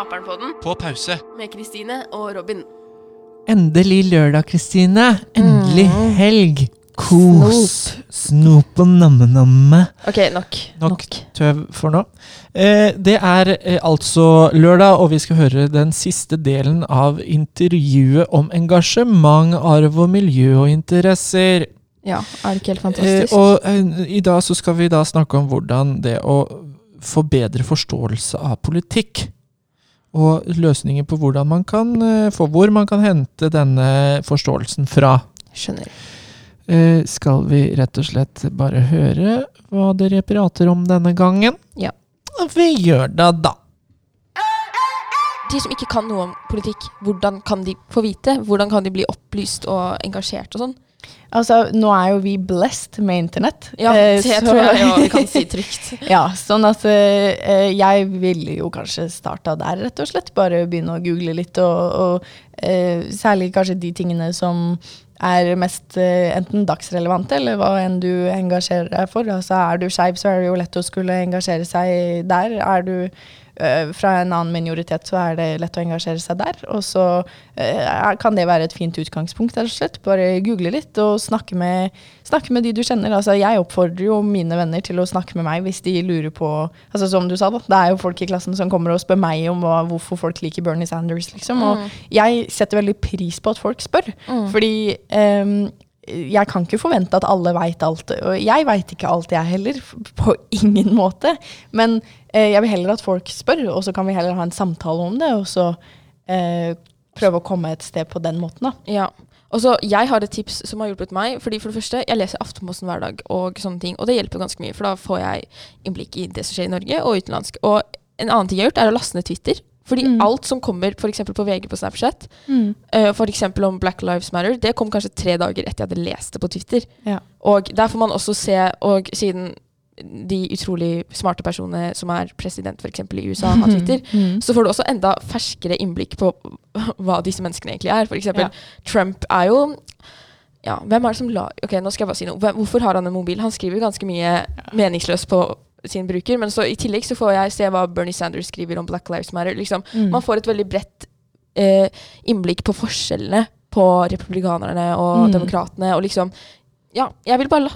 hører på Naperen-podden På pause. med Kristine og Robin. Endelig lørdag, Kristine. Endelig helg. Kos. Snop og namme-namme. Ok, nok. Nok tøv for nå. Eh, det er eh, altså lørdag, og vi skal høre den siste delen av intervjuet om engasjement, arv og miljø og interesser. Ja, er det ikke helt Eh, fantastisk? og eh, i dag så skal vi da snakke om hvordan det å få bedre forståelse av politikk. Og løsninger på hvordan man kan eh, få hvor man kan hente denne forståelsen fra. Skjønner. Eh, skal vi rett og slett bare høre hva dere prater om denne gangen? Ja. Vi gjør det, da. De som ikke kan noe om politikk, hvordan kan de få vite? Hvordan kan de bli opplyst og engasjert og sånn? Altså, nå er jo vi blessed med internett. Ja, eh, det så- tror jeg jo vi kan si trygt. ja, sånn at eh, eh, jeg ville jo kanskje starta der, rett og slett. Bare begynne å google litt, og, og særlig kanskje de tingene som er mest enten dagsrelevante, eller hva enn du engasjerer deg for. Altså, er du skeiv, så er det jo lett å skulle engasjere seg der. Er du fra en annen minoritet, så er det lett å engasjere seg der. Og så eh, kan det være et fint utgangspunkt, rett og slett. Bare google litt og snakke med, snakke med de du kjenner. Altså, jeg oppfordrer jo mine venner til å snakke med meg hvis de lurer på altså Som du sa, da. Det er jo folk i klassen som kommer og spør meg om hva, hvorfor folk liker Bernie Sanders, liksom. Og jeg setter veldig pris på at folk spør. Fordi ehm, jeg kan ikke forvente at alle veit alt. Og jeg veit ikke alt, jeg heller. På ingen måte. Men eh, jeg vil heller at folk spør, og så kan vi heller ha en samtale om det. Og så eh, prøve å komme et sted på den måten, da. Ja. Og så, Jeg har et tips som har hjulpet meg. fordi for det første, Jeg leser Aftenposten hver dag, og sånne ting, og det hjelper ganske mye. For da får jeg innblikk i det som skjer i Norge og utenlandsk. Og en annen ting jeg har gjort, er å laste ned Twitter. Fordi Mm. alt som kommer f.eks. på VG på Snapchat, uh, f.eks. om Black Lives Matter, det kom kanskje tre dager etter jeg hadde lest det på Twitter. Ja. Og der får man også se, og siden de utrolig smarte personene som er president f.eks. i USA, har Twitter, Mm. så får du også enda ferskere innblikk på hva disse menneskene egentlig er. Eksempel, Ja. Trump er jo ja, hvem er det som la Ok, nå skal jeg bare si noe. Hvorfor har han en mobil? Han skriver ganske mye meningsløst på sin bruker, men så i tillegg så får jeg se hva Bernie Sanders skriver om Black Lives Matter. Liksom. Mm. Man får et veldig bredt eh, innblikk på forskjellene på republikanerne og Mm. demokratene. Og liksom Ja, jeg vil bare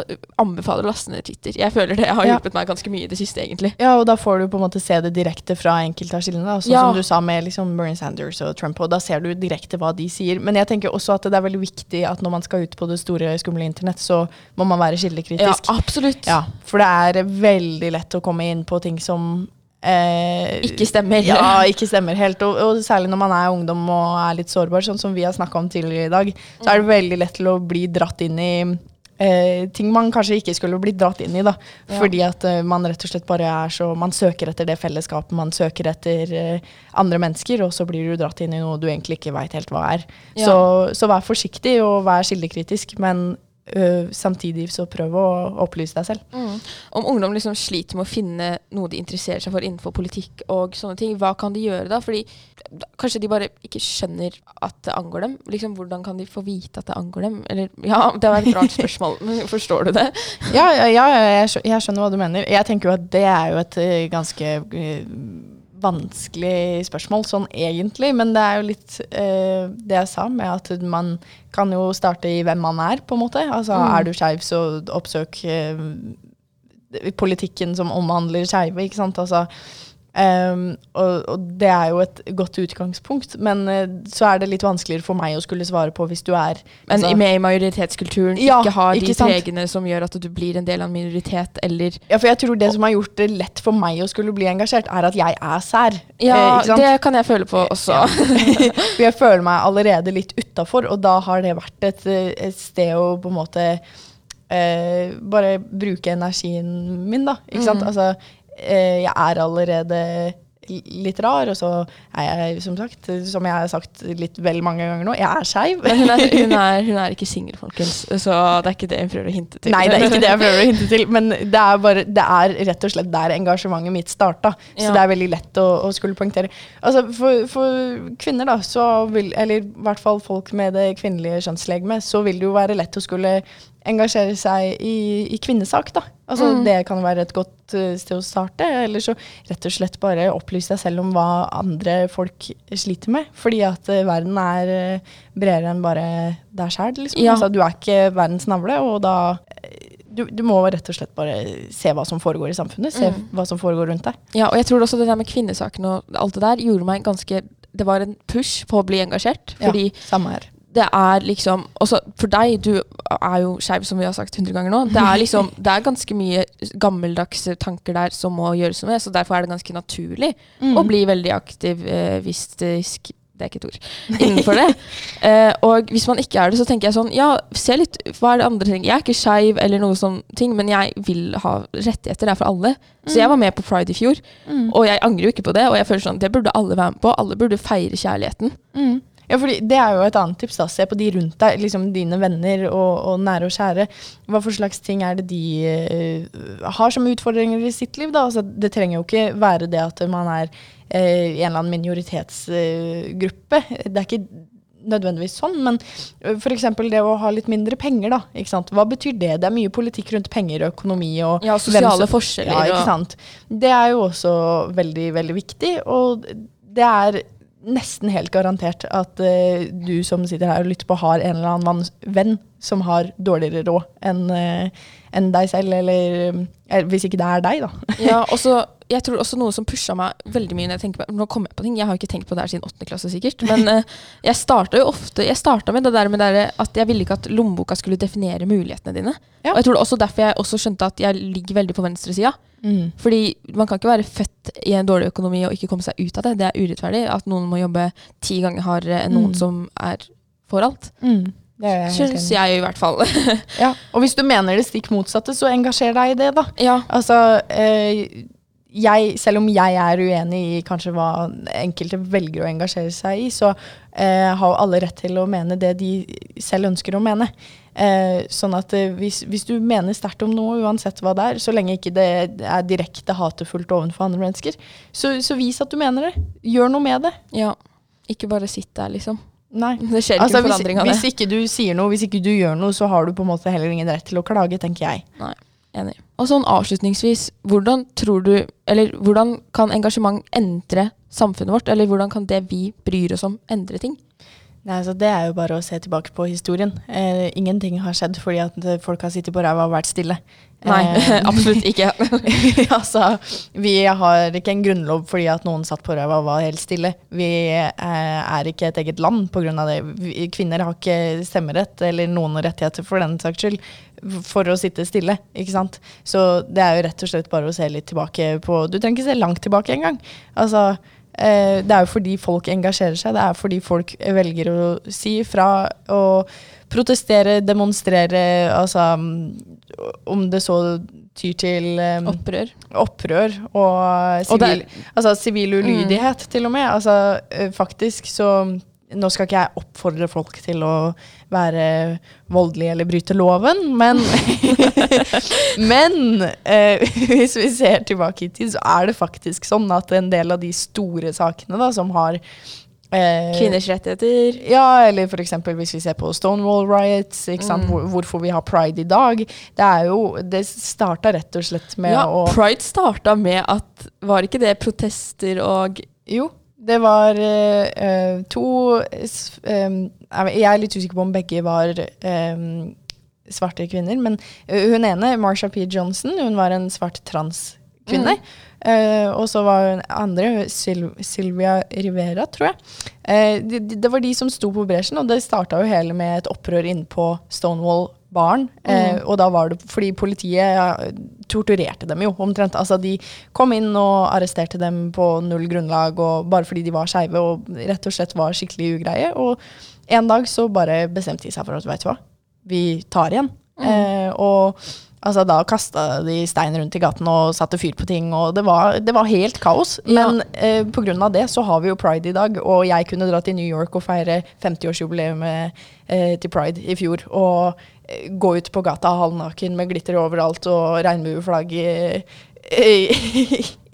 anbefale å laste ned Twitter. Jeg føler det har Ja. hjulpet meg ganske mye i det siste, egentlig. Ja, og da får du på en måte se det direkte fra enkelte av skillene. Sånn Ja. som du sa med liksom Bernie Sanders og Trump. Og da ser du direkte hva de sier. Men jeg tenker også at det er veldig viktig at når man skal ut på det store, skumle internett, så må man være Ja, absolutt. Ja, for det er veldig lett å komme inn på ting som eh, Ikke stemmer. Ja, ikke stemmer helt. Og, og særlig når man er ungdom og er litt sårbar, sånn som vi har snakka om tidligere i dag, så er det veldig lett til å bli dratt inn i eh, ting man kanskje ikke skulle blitt dratt inn i. da. Ja. Fordi at eh, man rett og slett bare er så Man søker etter det fellesskapet, man søker etter eh, andre mennesker, og så blir du dratt inn i noe du egentlig ikke veit helt hva er. Ja. Så, så vær forsiktig og vær kildekritisk, men øh, samtidig så prøv å opplyse deg selv. Mm. Om ungdom liksom sliter med å finne noe de interesserer seg for innenfor politikk, og sånne ting, hva kan de gjøre da? Fordi kanskje de bare ikke skjønner at det angår dem. Liksom, Hvordan kan de få vite at det angår dem? Eller, ja, Det var et rart spørsmål, men forstår du det? Ja, ja, ja jeg, skjønner, jeg skjønner hva du mener. Jeg tenker jo at det er jo et øh, ganske øh, vanskelig spørsmål sånn egentlig, men det er jo litt eh, det jeg sa med at man kan jo starte i hvem man er, på en måte. Altså Mm. er du skeiv, så oppsøk eh, politikken som omhandler skeive, ikke sant. Altså, ehm, og, og det er jo et godt utgangspunkt, men uh, så er det litt vanskeligere for meg å skulle svare på hvis du er Men altså- med i majoritetskulturen, Ja, ikke har de pregene som gjør at du blir en del av en minoritet, eller Ja, for jeg tror det som har gjort det lett for meg å skulle bli engasjert, er at jeg er sær. Ja, Eh, ikke sant? det kan jeg føle på også. Ja. for jeg føler meg allerede litt utafor, og da har det vært et, eh, et sted å på en måte eh, bare bruke energien min, da. Ikke sant? Mhm. Altså, eh, jeg er allerede litt rar, og så er jeg, som sagt, som jeg har sagt litt vel mange ganger nå, jeg er skeiv. Hun hun hun er ikke singel, folkens, så det er ikke det hun prøver å hinte til. Nei, det er ikke det jeg prøver å hinte til, men det er, bare, det er rett og slett der engasjementet mitt starta. Så Ja. det er veldig lett å, å skulle poengtere. Altså, for, for kvinner, da, så vil, eller i hvert fall folk med det kvinnelige kjønnslegemet, så vil det jo være lett å skulle engasjere seg i, i kvinnesak, da. Altså, Mm. Det kan være et godt eh, sted å starte. Eller så rett og slett bare opplyse deg selv om hva andre folk sliter med. Fordi at eh, verden er eh, bredere enn bare deg sjæl. Liksom. Ja. Altså, du er ikke verdens navle, og da du, du må rett og slett bare se hva som foregår i samfunnet. Se Mm. hva som foregår rundt deg. Ja, og jeg tror også det der med kvinnesaken og alt det der gjorde meg ganske Det var en push på å bli engasjert. Ja. Samme her. Det er liksom Også for deg, du er jo skeiv, som vi har sagt hundre ganger nå. Det er liksom Det er ganske mye gammeldagse tanker der som må gjøres noe med, så derfor er det ganske naturlig Mm. å bli veldig aktivistisk det er ikke et ord. Innenfor det. Eh, og hvis man ikke er det, så tenker jeg sånn Ja, se litt Hva er det andre ting? Jeg er ikke skeiv eller noe sånn ting, men jeg vil ha rettigheter. Det er for alle. Så jeg var med på pride i fjor, Mm. og jeg angrer jo ikke på det. Og jeg føler sånn Det burde alle være med på. Alle burde feire kjærligheten. Mm. Ja, fordi Det er jo et annet tips. da. Se på de rundt deg, liksom dine venner og, og nære og kjære. Hva for slags ting er det de uh, har som utfordringer i sitt liv? da? Altså, det trenger jo ikke være det at man er uh, i en eller annen minoritetsgruppe. det er ikke nødvendigvis sånn, men f.eks. det å ha litt mindre penger, da. Ikke sant? Hva betyr det? Det er mye politikk rundt penger og økonomi og Ja, sosiale forskjeller. ja, ikke sant. Det er jo også veldig, veldig viktig, og det er nesten helt garantert at uh, du som sitter her og lytter på, har en eller annen venn som har dårligere råd enn uh, en deg selv, eller uh, hvis ikke det er deg, da. Ja, også, jeg tror også noe som pusha meg veldig mye når jeg tenker på Nå kommer jeg på ting, jeg har ikke tenkt på det her siden åttende klasse sikkert. Men eh, jeg starta jo ofte Jeg starta med det der med det at jeg ville ikke at lommeboka skulle definere mulighetene dine. Ja. Og jeg tror det er også derfor jeg også skjønte at jeg ligger veldig på venstresida. Mm. Fordi man kan ikke være født i en dårlig økonomi og ikke komme seg ut av det. Det er urettferdig at noen må jobbe ti ganger hardere enn noen Mm. som er for alt. Mm. Syns i. jeg i hvert fall. Ja. Og hvis du mener det stikk motsatte, så engasjer deg i det, da. ja. Altså, eh, jeg, selv om jeg er uenig i kanskje hva enkelte velger å engasjere seg i, så eh, har alle rett til å mene det de selv ønsker å mene. Eh, sånn at eh, hvis, hvis du mener sterkt om noe, uansett hva det er, så lenge ikke det er direkte hatefullt overfor andre mennesker, så, så vis at du mener det. Gjør noe med det. ja. Ikke bare sitt der, liksom. Nei. Det skjer ikke Altså, en hvis, forandring av det. hvis ikke du sier noe, hvis ikke du gjør noe, så har du på en måte heller ingen rett til å klage, tenker jeg. Nei. Enig. Og sånn avslutningsvis, hvordan tror du Eller hvordan kan engasjement endre samfunnet vårt? Eller hvordan kan det vi bryr oss om, endre ting? Nei, altså Det er jo bare å se tilbake på historien. Eh, ingenting har skjedd fordi at eh, folk har sittet på ræva og vært stille. Nei, Eh, absolutt ikke. altså, vi har ikke en grunnlov fordi at noen satt på ræva og var helt stille. Vi eh, er ikke et eget land pga. det. Vi, kvinner har ikke stemmerett eller noen rettigheter for den saks skyld for å sitte stille. ikke sant? Så det er jo rett og slett bare å se litt tilbake på Du trenger ikke se langt tilbake engang. Altså, det er jo fordi folk engasjerer seg. Det er fordi folk velger å si ifra og protestere, demonstrere, altså mm, Om det så tyr til um, Opprør. opprør og Og sivil, altså, sivil ulydighet, til og med. Altså, eh, faktisk så Nå skal ikke jeg oppfordre folk til å være voldelig eller bryte loven, men Men eh, hvis vi ser tilbake i tid, så er det faktisk sånn at en del av de store sakene da, som har eh, Kvinners rettigheter. ja, eller eksempel hvis vi ser på Stonewall riots? Mm. Hvor, hvorfor vi har pride i dag. Det er jo, det starta rett og slett med Ja, å Pride starta med at Var ikke det protester og Jo, det var eh, to um, Jeg er litt usikker på om begge var um, svarte kvinner, men hun ene, Marsha P. Johnson, hun var en svart transkvinne. Eh, og så var hun andre, Sil Sylvia Rivera, tror jeg. Eh, det, det var de som sto på bresjen, og det starta jo hele med et opprør inne på Stonewall Barn. Mm. Uh, og da var det fordi politiet torturerte dem jo omtrent. Altså de kom inn og arresterte dem på null grunnlag, og bare fordi de var skeive og rett og slett var skikkelig ugreie. Og en dag så bare bestemte de seg for at vet du hva, vi tar igjen. Eh, og altså, da kasta de stein rundt i gaten og satte fyr på ting, og det var, det var helt kaos. Ja. Men eh, på grunn av det så har vi jo pride i dag, og jeg kunne dra til New York og feire 50-årsjubileet eh, til pride i fjor. Og eh, gå ut på gata halvnaken med glitter overalt og regnbueflagg i, i,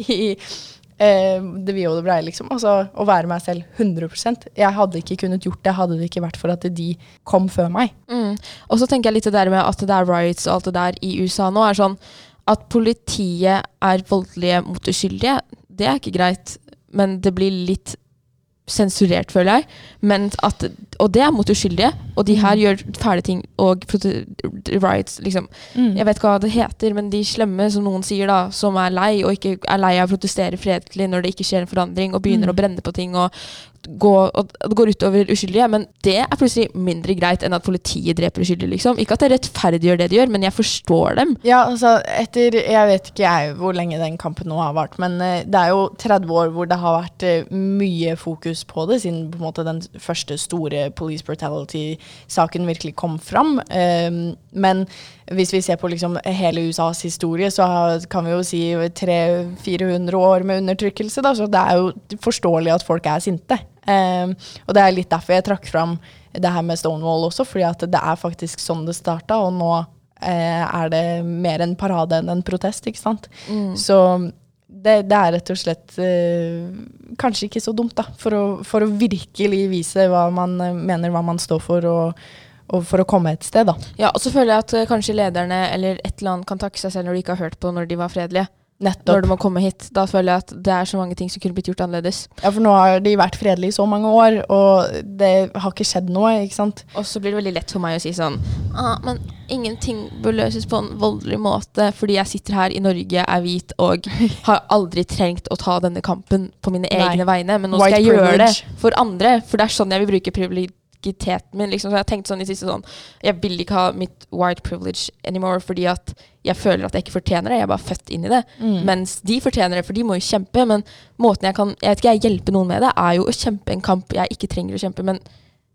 i Eh, det vi og det blei, liksom. Altså å være meg selv 100% Jeg hadde ikke kunnet gjort det hadde det ikke vært for at de kom før meg. Mm. Og så tenker jeg litt det der med at det er riots og alt det der i USA nå, er sånn at politiet er voldelige mot uskyldige. Det er ikke greit, men det blir litt sensurert, føler jeg. Men at, og det er mot uskyldige, og de her Mm. gjør fæle ting og riots, liksom. Mm. Jeg vet ikke hva det heter, men de slemme, som noen sier, da, som er lei og ikke er lei av å protestere fredelig når det ikke skjer en forandring, og begynner Mm. å brenne på ting og gå, og det går utover uskyldige. Men det er plutselig mindre greit enn at politiet dreper uskyldige, liksom. Ikke at det rettferdiggjør det de gjør, men jeg forstår dem. Ja, altså etter Jeg vet ikke jeg hvor lenge den kampen nå har vart, men uh, det er jo 30 år hvor det har vært uh, mye fokus på det, siden på en måte den første store police brutality-saken virkelig kom fram. Um, men hvis vi ser på liksom hele USAs historie, så kan vi jo si 300-400 år med undertrykkelse, da, så det er jo forståelig at folk er sinte. Um, og det er litt derfor jeg trakk fram det her med Stonewall også, fordi at det er faktisk sånn det starta, og nå uh, er det mer en parade enn en protest, ikke sant. Så det, det er rett og slett eh, kanskje ikke så dumt, da. For å, for å virkelig vise hva man eh, mener, hva man står for, og, og for å komme et sted, da. Ja, og så føler jeg at eh, kanskje lederne eller et eller annet kan takke seg selv når de ikke har hørt på når de var fredelige. Når du må komme hit. Da føler jeg at det er så mange ting som kunne blitt gjort annerledes. Ja, for nå har de vært fredelige i så mange år, og det har ikke skjedd noe, ikke sant. Og så blir det veldig lett for meg å si sånn ah, Men ingenting bør løses på en voldelig måte fordi jeg sitter her i Norge, er hvit og har aldri trengt å ta denne kampen på mine Nei. egne vegne. Men nå White skal jeg gjøre det for andre, for det er sånn jeg vil bruke privilegiteten min. Liksom. Så jeg har tenkt sånn i siste sånn Jeg vil ikke ha mitt white privilege anymore fordi at jeg føler at jeg ikke fortjener det. Jeg er bare født inn i det. Mm. Mens de fortjener det, for de må jo kjempe. Men måten jeg kan jeg vet ikke, jeg hjelpe noen med det, er jo å kjempe en kamp jeg ikke trenger å kjempe, men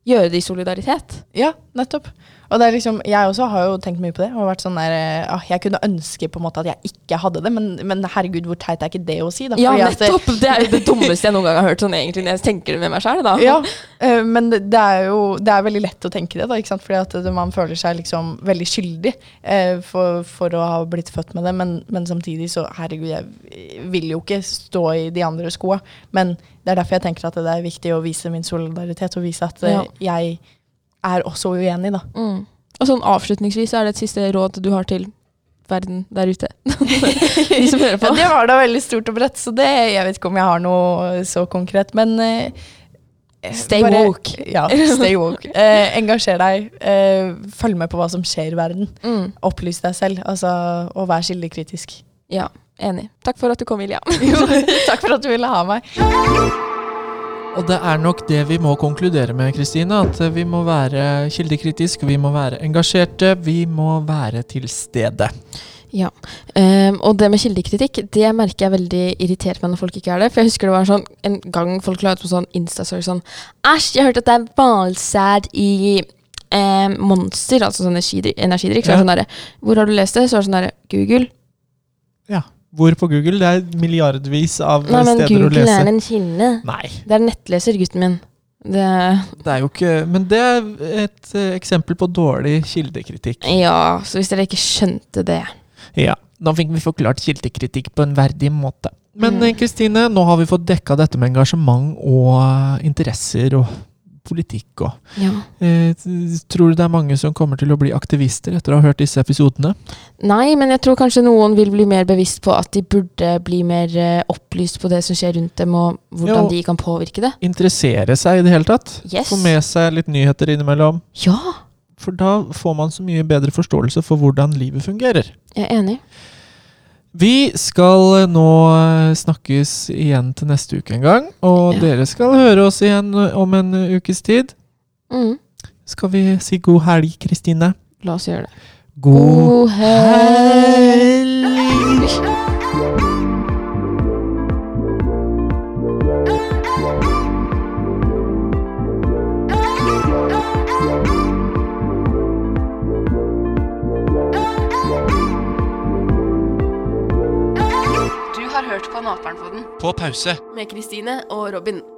gjøre det i solidaritet. Ja, nettopp. Og det er liksom, jeg også har jo tenkt mye på det. og vært sånn der, eh, ah, Jeg kunne ønske på en måte at jeg ikke hadde det, men, men herregud, hvor teit er ikke det å si? da? Ja, Fordi det- nettopp! Det er jo det dummeste jeg noen gang har hørt sånn egentlig når jeg tenker det med meg sjøl. Ja, eh, men det, er jo det er veldig lett å tenke det, da, ikke sant? fordi at man føler seg liksom veldig skyldig eh, for, for å ha blitt født med det. Men, men samtidig så, herregud, jeg vil jo ikke stå i de andre skoa. Men det er derfor jeg tenker at det er viktig å vise min solidaritet, og vise at eh, Ja. jeg er også uenig, da. Mm. Og sånn avslutningsvis, er det et siste råd du har til verden der ute? De som hører på. Ja, det var da veldig stort og bredt, så det, jeg vet ikke om jeg har noe så konkret, men eh, Stay bare- woke. Ja, stay woke. Eh, engasjer deg. Eh, følg med på hva som skjer i verden. Mm. Opplys deg selv, altså, og vær kildekritisk. Ja, enig. Takk for at du kom, Ilja. Takk for at du ville ha meg. Og det er nok det vi må konkludere med, Kristine. At vi må være kildekritiske, vi må være engasjerte, vi må være til stede. Ja. Um, og det med kildekritikk, det merker jeg veldig irritert meg når folk ikke er det. For jeg husker det var sånn en gang folk la ut på sånn Insta-story sånn Æsj, jeg hørte at det er hvalsæd i ehm, Monster, altså sånn energidrikk. Så ja. sånn der, Hvor har du lest det? Så er det sånn derre Google. Ja. Hvor på Google? Det er milliardvis av Nei, men Google å Google er en kilde. Nei, Det er nettleser, gutten min. Det det er jo ikke Men det er et eh, eksempel på dårlig kildekritikk. Ja, så hvis dere ikke skjønte det Ja. Nå fikk vi forklart kildekritikk på en verdig måte. Men Mm. eh, Kristine, nå har vi fått dekka dette med engasjement og eh, interesser og politikk òg. Ja. eh, Tror du det er mange som kommer til å bli aktivister etter å ha hørt disse episodene? Nei, men jeg tror kanskje noen vil bli mer bevisst på at de burde bli mer eh, opplyst på det som skjer rundt dem, og hvordan Ja. de kan påvirke det. Interessere seg i det hele tatt? Yes. Få med seg litt nyheter innimellom? Ja, For da får man så mye bedre forståelse for hvordan livet fungerer. jeg er enig. Vi skal eh, nå eh, snakkes igjen til neste uke en gang, og Ja. dere skal høre oss igjen eh, om en ukes tid. Mm. Skal vi si god helg, Kristine? La oss gjøre det. God helg! Pause. med Kristine og Robin.